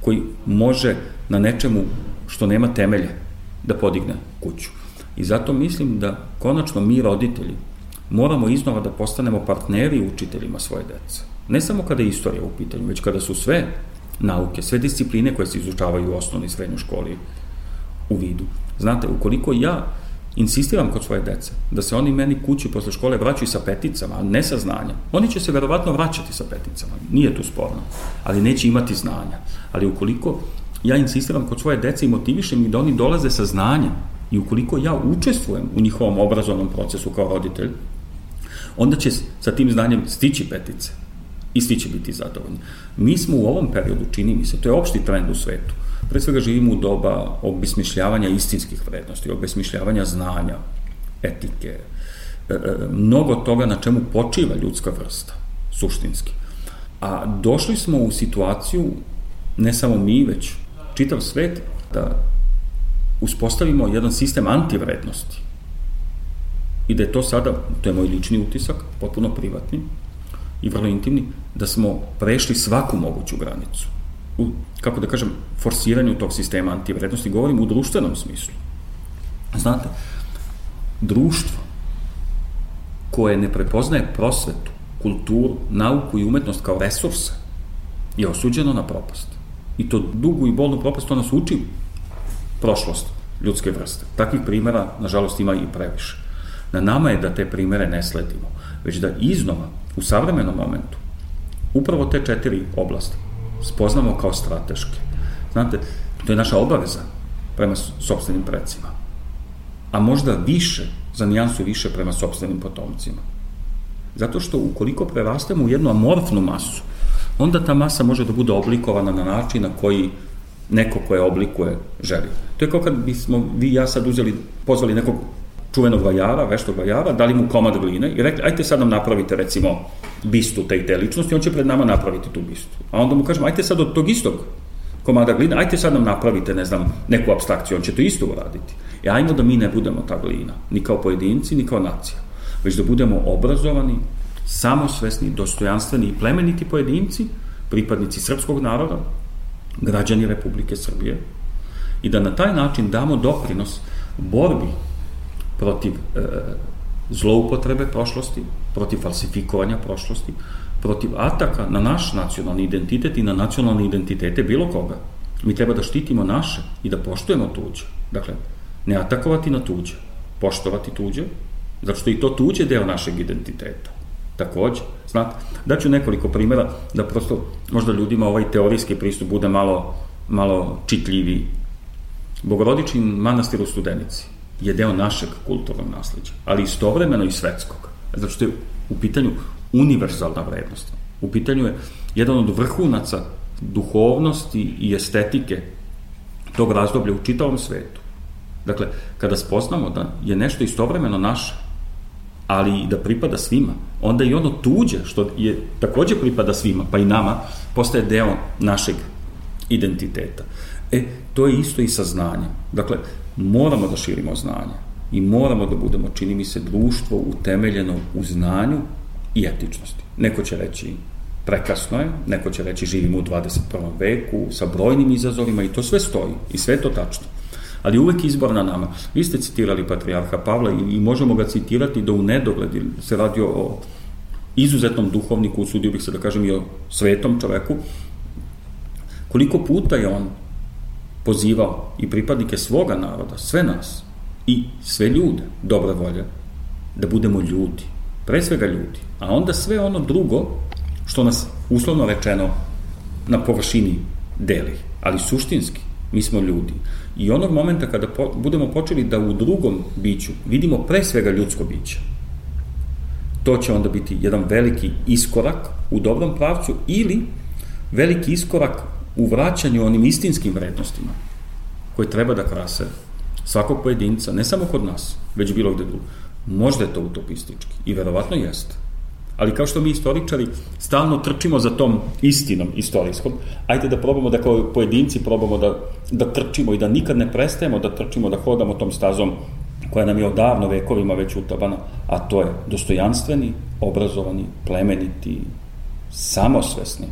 koji može na nečemu što nema temelje da podigne kuću. I zato mislim da konačno mi roditelji moramo iznova da postanemo partneri učiteljima svoje dece. Ne samo kada je istorija u pitanju, već kada su sve nauke, sve discipline koje se izučavaju u osnovnoj i srednjoj školi u vidu. Znate, ukoliko ja insistiram kod svoje dece da se oni meni kući posle škole vraćaju sa peticama, a ne sa znanjem, oni će se verovatno vraćati sa peticama, nije tu sporno, ali neće imati znanja. Ali ukoliko ja insistiram kod svoje dece i motivišem ih da oni dolaze sa znanjem i ukoliko ja učestvujem u njihovom obrazovnom procesu kao roditelj, onda će sa tim znanjem stići petice i svi će biti zadovoljni. Mi smo u ovom periodu, čini mi se, to je opšti trend u svetu, pre svega živimo u doba obesmišljavanja istinskih vrednosti, obesmišljavanja znanja, etike, e, e, mnogo toga na čemu počiva ljudska vrsta, suštinski. A došli smo u situaciju, ne samo mi, već čitav svet, da uspostavimo jedan sistem antivrednosti. I da je to sada, to je moj lični utisak, potpuno privatni i vrlo intimni, da smo prešli svaku moguću granicu. U, kako da kažem, forsiranju tog sistema antivrednosti, govorim u društvenom smislu. Znate, društvo koje ne prepoznaje prosvetu, kulturu, nauku i umetnost kao resurse je osuđeno na propast. I to dugu i bolnu propast to nas uči prošlost ljudske vrste. Takvih primera, nažalost, ima i previše. Na nama je da te primere ne sledimo, već da iznova, u savremenom momentu, upravo te četiri oblasti spoznamo kao strateške. Znate, to je naša obaveza prema sobstvenim predcima. A možda više, za nijansu više prema sobstvenim potomcima. Zato što ukoliko prerastemo u jednu amorfnu masu, onda ta masa može da bude oblikovana na način na koji neko koje oblikuje želi. To je kao kad bismo vi i ja sad uzeli, pozvali nekog čuvenog vajara, veštog vajara, dali mu komad gline i rekli, ajte sad nam napravite recimo bistu te i te ličnosti, on će pred nama napraviti tu bistu. A onda mu kažemo, ajte sad od tog istog komada gline, ajte sad nam napravite, ne znam, neku abstrakciju, on će to isto uraditi. I ajmo da mi ne budemo ta glina, ni kao pojedinci, ni kao nacija, već da budemo obrazovani, samosvesni, dostojanstveni i plemeniti pojedinci, pripadnici srpskog naroda, građani Republike Srbije i da na taj način damo doprinos borbi protiv e, zloupotrebe prošlosti, protiv falsifikovanja prošlosti, protiv ataka na naš nacionalni identitet i na nacionalne identitete bilo koga. Mi treba da štitimo naše i da poštujemo tuđe. Dakle, ne atakovati na tuđe, poštovati tuđe, zato što i to tuđe deo našeg identiteta. Takođe, znate, daću nekoliko primjera da prosto možda ljudima ovaj teorijski pristup bude malo, malo čitljiviji. Bogorodičin manastir u Studenici je deo našeg kulturnog nasledđa, ali istovremeno i svetskog. Zato što je u pitanju univerzalna vrednost. U pitanju je jedan od vrhunaca duhovnosti i estetike tog razdoblja u čitavom svetu. Dakle, kada spoznamo da je nešto istovremeno naše, ali da pripada svima, onda i ono tuđe, što je takođe pripada svima, pa i nama, postaje deo našeg identiteta. E, to je isto i sa znanjem. Dakle, moramo da širimo znanje i moramo da budemo, čini mi se, društvo utemeljeno u znanju i etičnosti. Neko će reći prekasno je, neko će reći živimo u 21. veku sa brojnim izazovima i to sve stoji i sve to tačno ali uvek izbor na nama. Vi ste citirali patrijarha Pavla i, i možemo ga citirati da u nedogled se radi o izuzetnom duhovniku, usudio bih se da kažem i o svetom čoveku, koliko puta je on pozivao i pripadnike svoga naroda, sve nas i sve ljude, dobre volje, da budemo ljudi, pre svega ljudi, a onda sve ono drugo što nas uslovno rečeno na površini deli, ali suštinski Mi smo ljudi. I onog momenta kada po, budemo počeli da u drugom biću vidimo pre svega ljudsko biće, to će onda biti jedan veliki iskorak u dobrom pravcu ili veliki iskorak u vraćanju onim istinskim vrednostima koje treba da krase svakog pojedinca, ne samo kod nas, već bilo gde drugo. Možda je to utopistički i verovatno jeste. Ali kao što mi istoričari stalno trčimo za tom istinom istorijskom, ajde da probamo da kao pojedinci probamo da, da trčimo i da nikad ne prestajemo da trčimo, da hodamo tom stazom koja nam je odavno vekovima već utabana, a to je dostojanstveni, obrazovani, plemeniti, samosvesni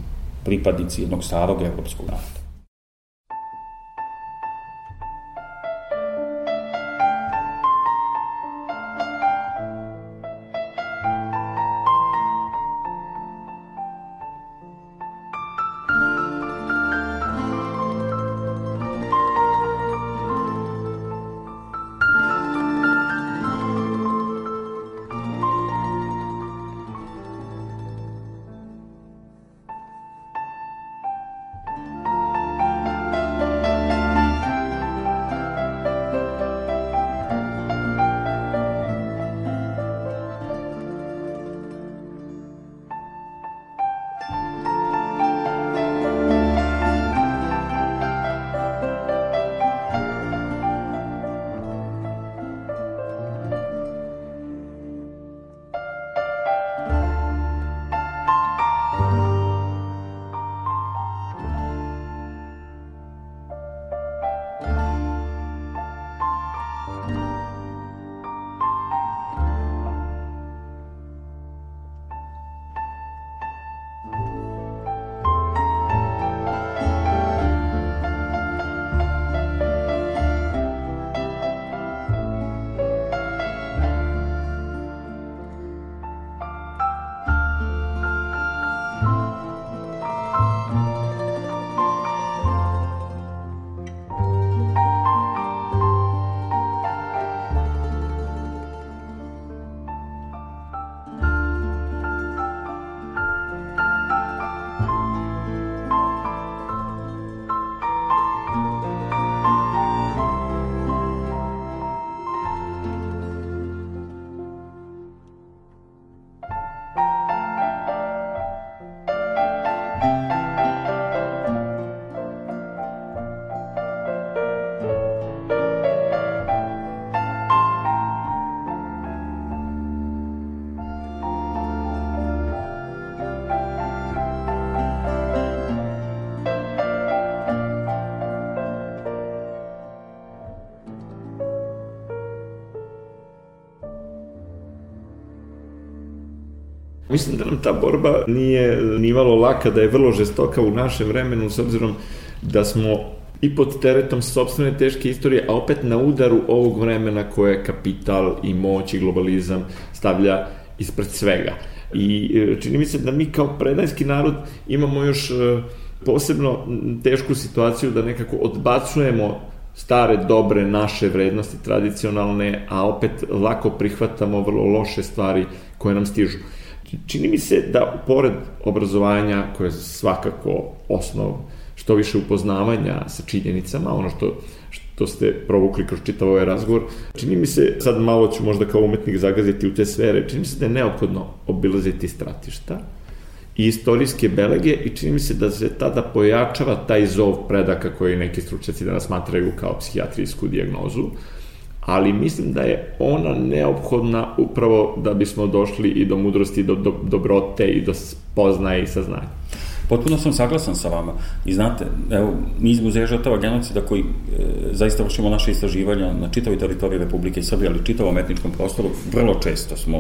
pripadnici jednog starog evropskog naroda. Mislim da nam ta borba nije nivalo laka, da je vrlo žestoka u našem vremenu, s obzirom da smo i pod teretom sobstvene teške istorije, a opet na udaru ovog vremena koje kapital i moć i globalizam stavlja ispred svega. I e, čini mi se da mi kao predajski narod imamo još e, posebno tešku situaciju da nekako odbacujemo stare, dobre, naše vrednosti tradicionalne, a opet lako prihvatamo vrlo loše stvari koje nam stižu. Čini mi se da pored obrazovanja, koje je svakako osnov što više upoznavanja sa činjenicama, ono što, što ste provukli kroz čitav ovaj razgovor, čini mi se, sad malo ću možda kao umetnik zagaziti u te sfere, čini mi se da je neophodno obilaziti stratišta i istorijske belege i čini mi se da se tada pojačava taj zov predaka koji neki stručnjaci danas smatraju kao psihijatrijsku diagnozu, ali mislim da je ona neophodna upravo da bismo došli i do mudrosti, do, do dobrote i do spoznaje i saznanja. Potpuno sam saglasan sa vama. I znate, evo, mi iz Muzeja žrtava genocida koji e, zaista vršimo naše istraživanja na čitavoj teritoriji Republike Srbije, ali čitavom etničkom prostoru, vrlo često smo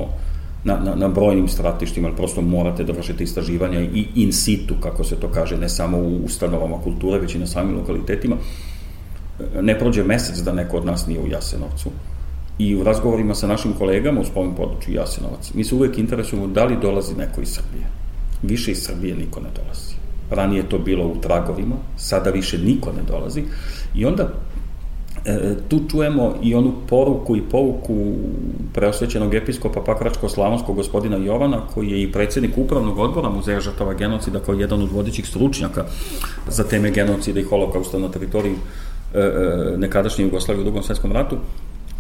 na, na, na brojnim stratištima, ali prosto morate da vršite istraživanja i in situ, kako se to kaže, ne samo u ustanovama kulture, već i na samim lokalitetima ne prođe mesec da neko od nas nije u Jasenovcu. I u razgovorima sa našim kolegama u spolnom području Jasenovac, mi se uvek interesujemo da li dolazi neko iz Srbije. Više iz Srbije niko ne dolazi. Ranije to bilo u tragovima, sada više niko ne dolazi. I onda e, tu čujemo i onu poruku i pouku preosvećenog episkopa Pakračko-Slavonskog gospodina Jovana, koji je i predsednik upravnog odbora Muzeja žrtava genocida kao jedan od vodećih stručnjaka za teme genocida i holokausta na teritoriji nekadašnje Jugoslavije u drugom svetskom ratu,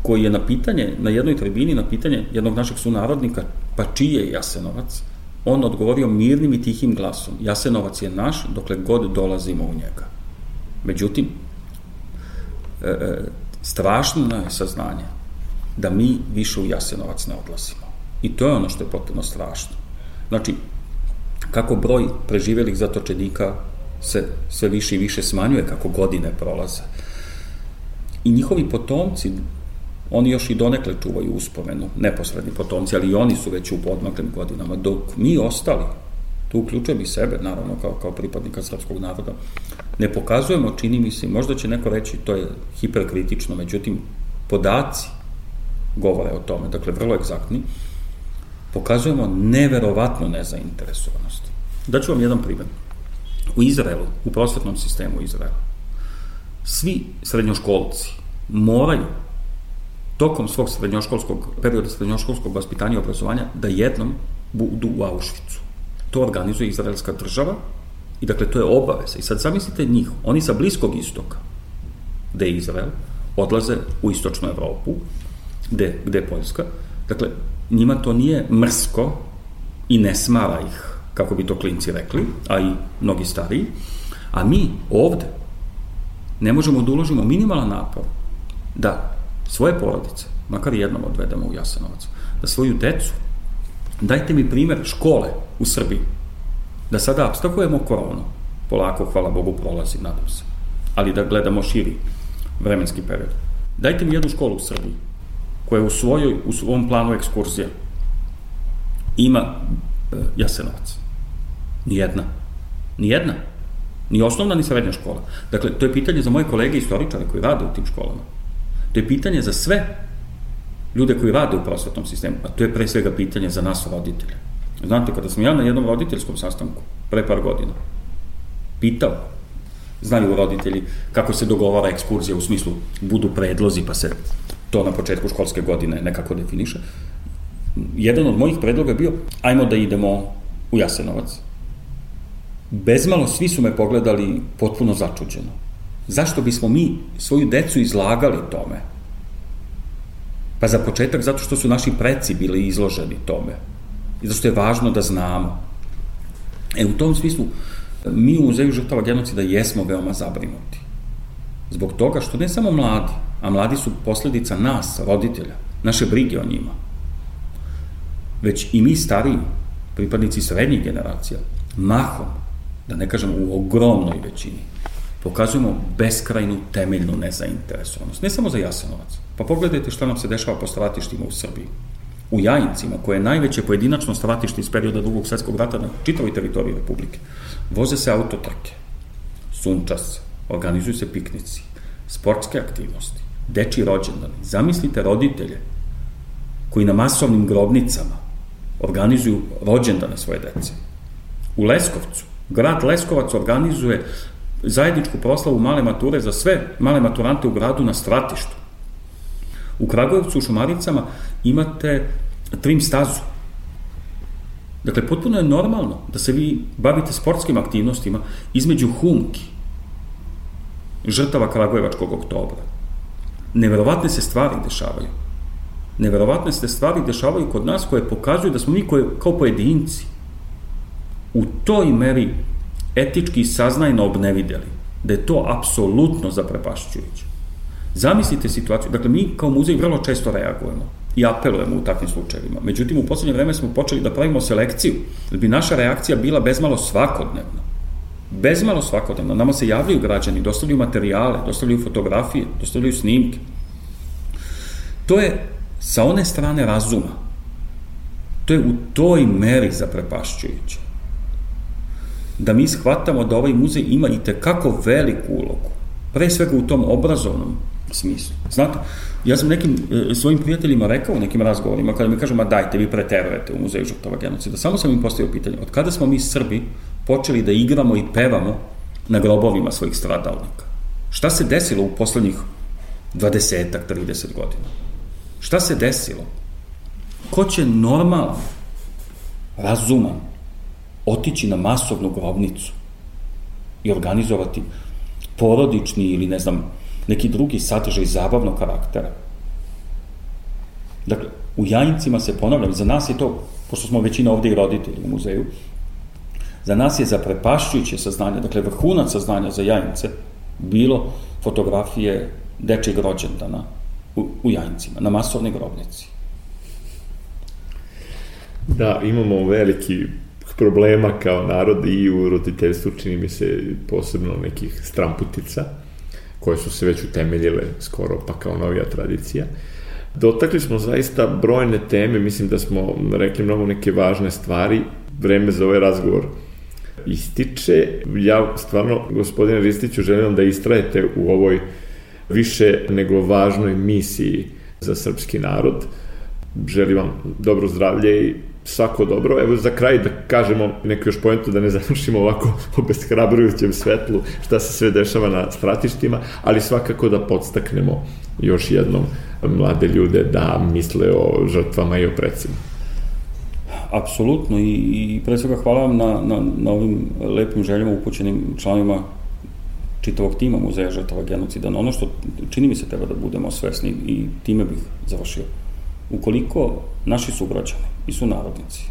koji je na pitanje, na jednoj tribini, na pitanje jednog našeg sunarodnika, pa čiji je Jasenovac, on odgovorio mirnim i tihim glasom, Jasenovac je naš dokle god dolazimo u njega. Međutim, e, e, strašno je saznanje da mi više u Jasenovac ne odlazimo. I to je ono što je potpuno strašno. Znači, kako broj preživelih zatočenika se sve više i više smanjuje kako godine prolaze. I njihovi potomci, oni još i donekle čuvaju uspomenu, neposredni potomci, ali i oni su već u podmaklim godinama, dok mi ostali, tu uključujem i sebe, naravno, kao, kao pripadnika srpskog naroda, ne pokazujemo, čini mi se, možda će neko reći, to je hiperkritično, međutim, podaci govore o tome, dakle, vrlo egzaktni, pokazujemo neverovatnu nezainteresovanost. Daću vam jedan primjer. U Izraelu, u prosvetnom sistemu Izraela, svi srednjoškolci moraju tokom svog srednjoškolskog, perioda srednjoškolskog vaspitanja i obrazovanja da jednom budu u Auschwitzu. To organizuje izraelska država i dakle to je obaveza. I sad zamislite njih, oni sa bliskog istoka, gde je Izrael, odlaze u istočnu Evropu, gde, gde je Poljska, dakle njima to nije mrsko i ne smara ih, kako bi to klinci rekli, a i mnogi stariji, a mi ovde ne možemo da uložimo minimalan napor da svoje porodice, makar jednom odvedemo u Jasenovac, da svoju decu, dajte mi primer škole u Srbiji, da sada abstrahujemo koronu, polako, hvala Bogu, prolazi, nadam se, ali da gledamo širi vremenski period. Dajte mi jednu školu u Srbiji koja u, svojoj, u svom planu ekskurzija ima e, Jasenovac. Nijedna. Nijedna. Ni osnovna, ni srednja škola. Dakle, to je pitanje za moje kolege istoričare koji rade u tim školama. To je pitanje za sve ljude koji rade u prosvetnom sistemu, a to je pre svega pitanje za nas roditelje. Znate, kada sam ja na jednom roditeljskom sastanku, pre par godina, pitao, znaju roditelji kako se dogovara ekskurzija u smislu budu predlozi pa se to na početku školske godine nekako definiše. Jedan od mojih predloga je bio, ajmo da idemo u Jasenovac. Bezmalo svi su me pogledali potpuno začuđeno. Zašto bismo mi svoju decu izlagali tome? Pa za početak zato što su naši preci bili izloženi tome. I zato što je važno da znamo. E, u tom smislu, mi u Muzeju žrtava genocida jesmo veoma zabrinuti. Zbog toga što ne samo mladi, a mladi su posledica nas, roditelja, naše brige o njima, već i mi stariji, pripadnici srednjih generacija, mahom, da ne kažem u ogromnoj većini, pokazujemo beskrajnu temeljnu nezainteresovanost. Ne samo za Jasenovac. Pa pogledajte šta nam se dešava po stratištima u Srbiji. U Jajincima, koje je najveće pojedinačno stratište iz perioda drugog svetskog rata na čitavoj teritoriji Republike, voze se autotrke, sunčas, organizuju se piknici, sportske aktivnosti, deči rođendani. Zamislite roditelje koji na masovnim grobnicama organizuju rođendane svoje dece. U Leskovcu, grad Leskovac organizuje zajedničku proslavu male mature za sve male maturante u gradu na stratištu. U Kragujevcu, u Šumaricama imate trim stazu. Dakle, potpuno je normalno da se vi bavite sportskim aktivnostima između humki, žrtava Kragujevačkog oktobra. Neverovatne se stvari dešavaju. Neverovatne se stvari dešavaju kod nas koje pokazuju da smo mi koje, kao pojedinci u toj meri etički saznajno obnevideli da je to apsolutno zaprepašćujuće. Zamislite situaciju, dakle mi kao muzej vrlo često reagujemo i apelujemo u takvim slučajevima. Međutim, u poslednje vreme smo počeli da pravimo selekciju, da bi naša reakcija bila bezmalo svakodnevna. Bezmalo svakodnevno. Nama se javljaju građani, dostavljaju materijale, dostavljaju fotografije, dostavljaju snimke. To je sa one strane razuma. To je u toj meri zaprepašćujuće. Da mi shvatamo da ovaj muzej ima i tekako veliku ulogu. Pre svega u tom obrazovnom smislu. Znate, ja sam nekim e, svojim prijateljima rekao u nekim razgovorima, kada mi kažu, ma dajte, vi preterujete u muzeju žrtava genocida, samo sam im postavio pitanje, od kada smo mi Srbi počeli da igramo i pevamo na grobovima svojih stradalnika. Šta se desilo u poslednjih 20-ak, 30 godina? Šta se desilo? Ko će normalan, razuman, otići na masovnu grobnicu i organizovati porodični ili ne znam, neki drugi sadržaj zabavnog karaktera. Dakle, u Jajincima se ponavljam, za nas je to, pošto smo većina ovde i roditelji u muzeju, za nas je zaprepašćujuće saznanje, dakle vrhunac saznanja za Jajince, bilo fotografije dečeg rođendana u, u Jajincima, na masovnoj grobnici. Da, imamo veliki problema kao narod i u roditeljstvu čini mi se posebno nekih stramputica koje su se već utemeljile skoro pa kao novija tradicija. Dotakli smo zaista brojne teme, mislim da smo rekli mnogo neke važne stvari. Vreme za ovaj razgovor ističe. Ja stvarno, gospodine Ristiću, želim da istrajete u ovoj više nego važnoj misiji za srpski narod. Želim vam dobro zdravlje i svako dobro. Evo za kraj da kažemo neku još pojentu da ne završimo ovako [laughs] obeshrabrujućem svetlu šta se sve dešava na stratištima, ali svakako da podstaknemo još jednom mlade ljude da misle o žrtvama i o predsima. Apsolutno i, i pre svega hvala vam na, na, na ovim lepim željama upućenim članovima čitavog tima Muzeja žrtava genocida. Ono što čini mi se treba da budemo svesni i time bih završio. Ukoliko naši sugrađani i sunarodnici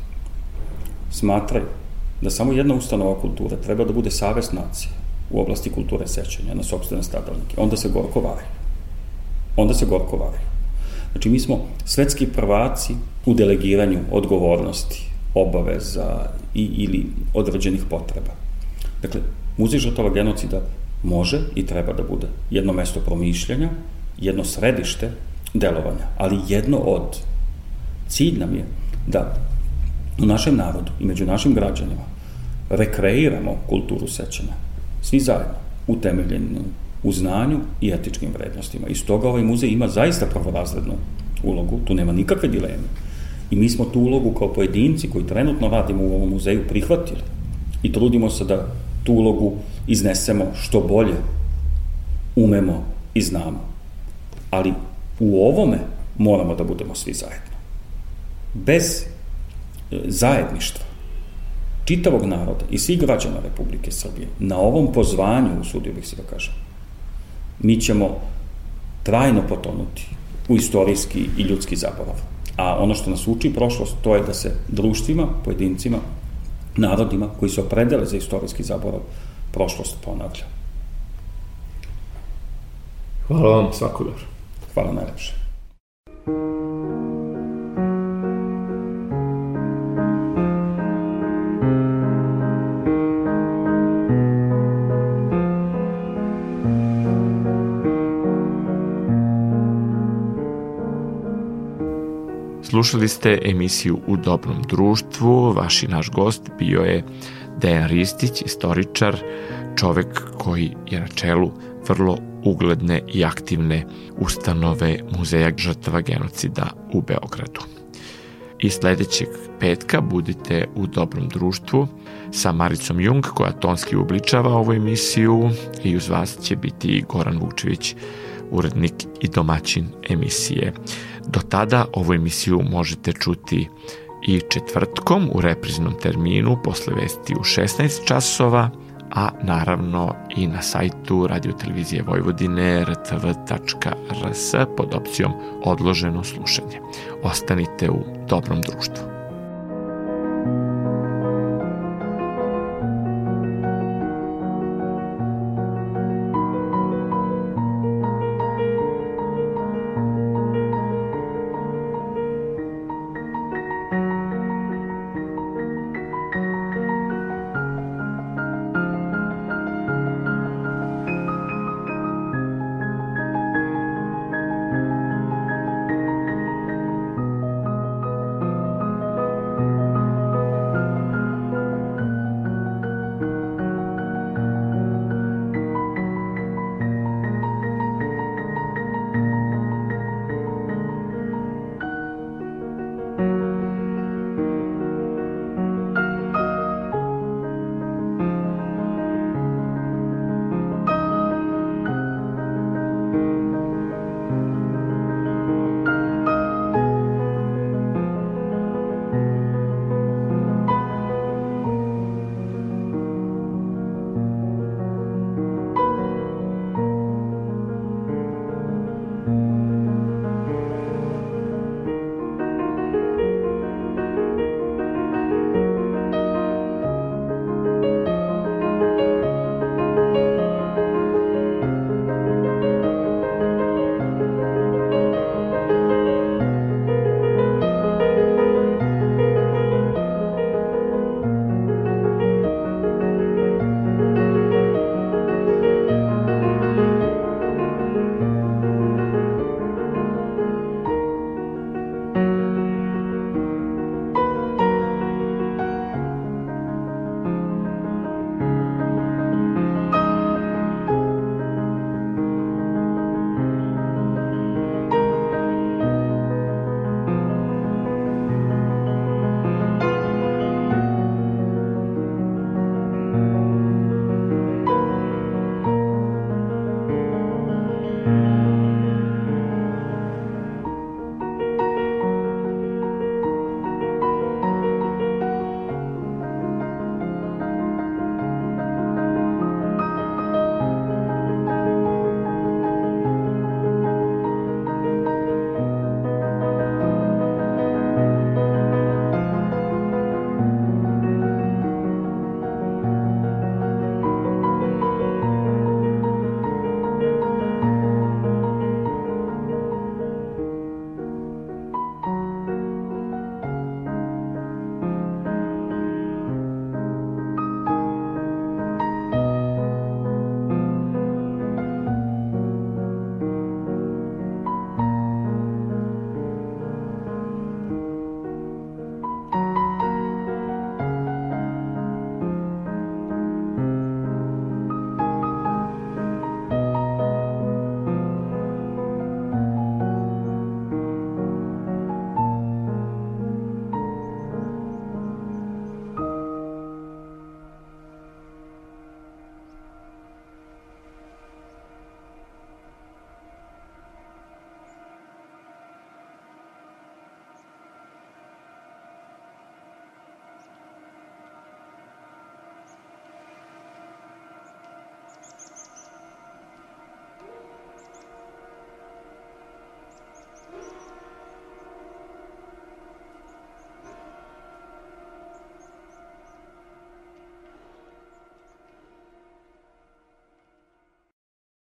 smatraju da samo jedna ustanova kulture treba da bude savest nacije u oblasti kulture sećanja na sobstvene stradalnike, onda se gorko varaju. Onda se gorko varaju. Znači, mi smo svetski prvaci u delegiranju odgovornosti, obaveza i, ili određenih potreba. Dakle, Muzej žrtava genocida može i treba da bude jedno mesto promišljanja, jedno središte delovanja, ali jedno od. Cilj nam je da u našem narodu i među našim građanima rekreiramo kulturu sećanja. Svi zajedno, utemeljenu u znanju i etičkim vrednostima. I stoga ovaj muzej ima zaista prvorazrednu ulogu, tu nema nikakve dileme. I mi smo tu ulogu kao pojedinci koji trenutno radimo u ovom muzeju prihvatili i trudimo se da tu ulogu iznesemo što bolje umemo i znamo. Ali u ovome moramo da budemo svi zajedno. Bez e, zajedništva čitavog naroda i svih građana Republike Srbije na ovom pozvanju, usudio bih se da kažem, mi ćemo trajno potonuti u istorijski i ljudski zaborav. A ono što nas uči prošlost, to je da se društvima, pojedincima, narodima koji se opredele za istorijski zaborav, prošlost ponavlja. Hvala vam, svako dobro. Hvala najlepše. Slušali ste emisiju U dobrom društvu. Vaš i naš gost bio je Dejan Ristić, istoričar, čovek koji je na čelu vrlo ugledne i aktivne ustanove Muzeja žrtava genocida u Beogradu. I sledećeg petka budite u dobrom društvu sa Maricom Jung koja tonski ubličava ovu emisiju i uz vas će biti Goran Vučević, urednik i domaćin emisije. Do tada ovu emisiju možete čuti i četvrtkom u repriznom terminu posle vesti u 16 časova, a naravno i na sajtu radiotelevizije Vojvodine rtv.rs pod opcijom odloženo slušanje. Ostanite u dobrom društvu.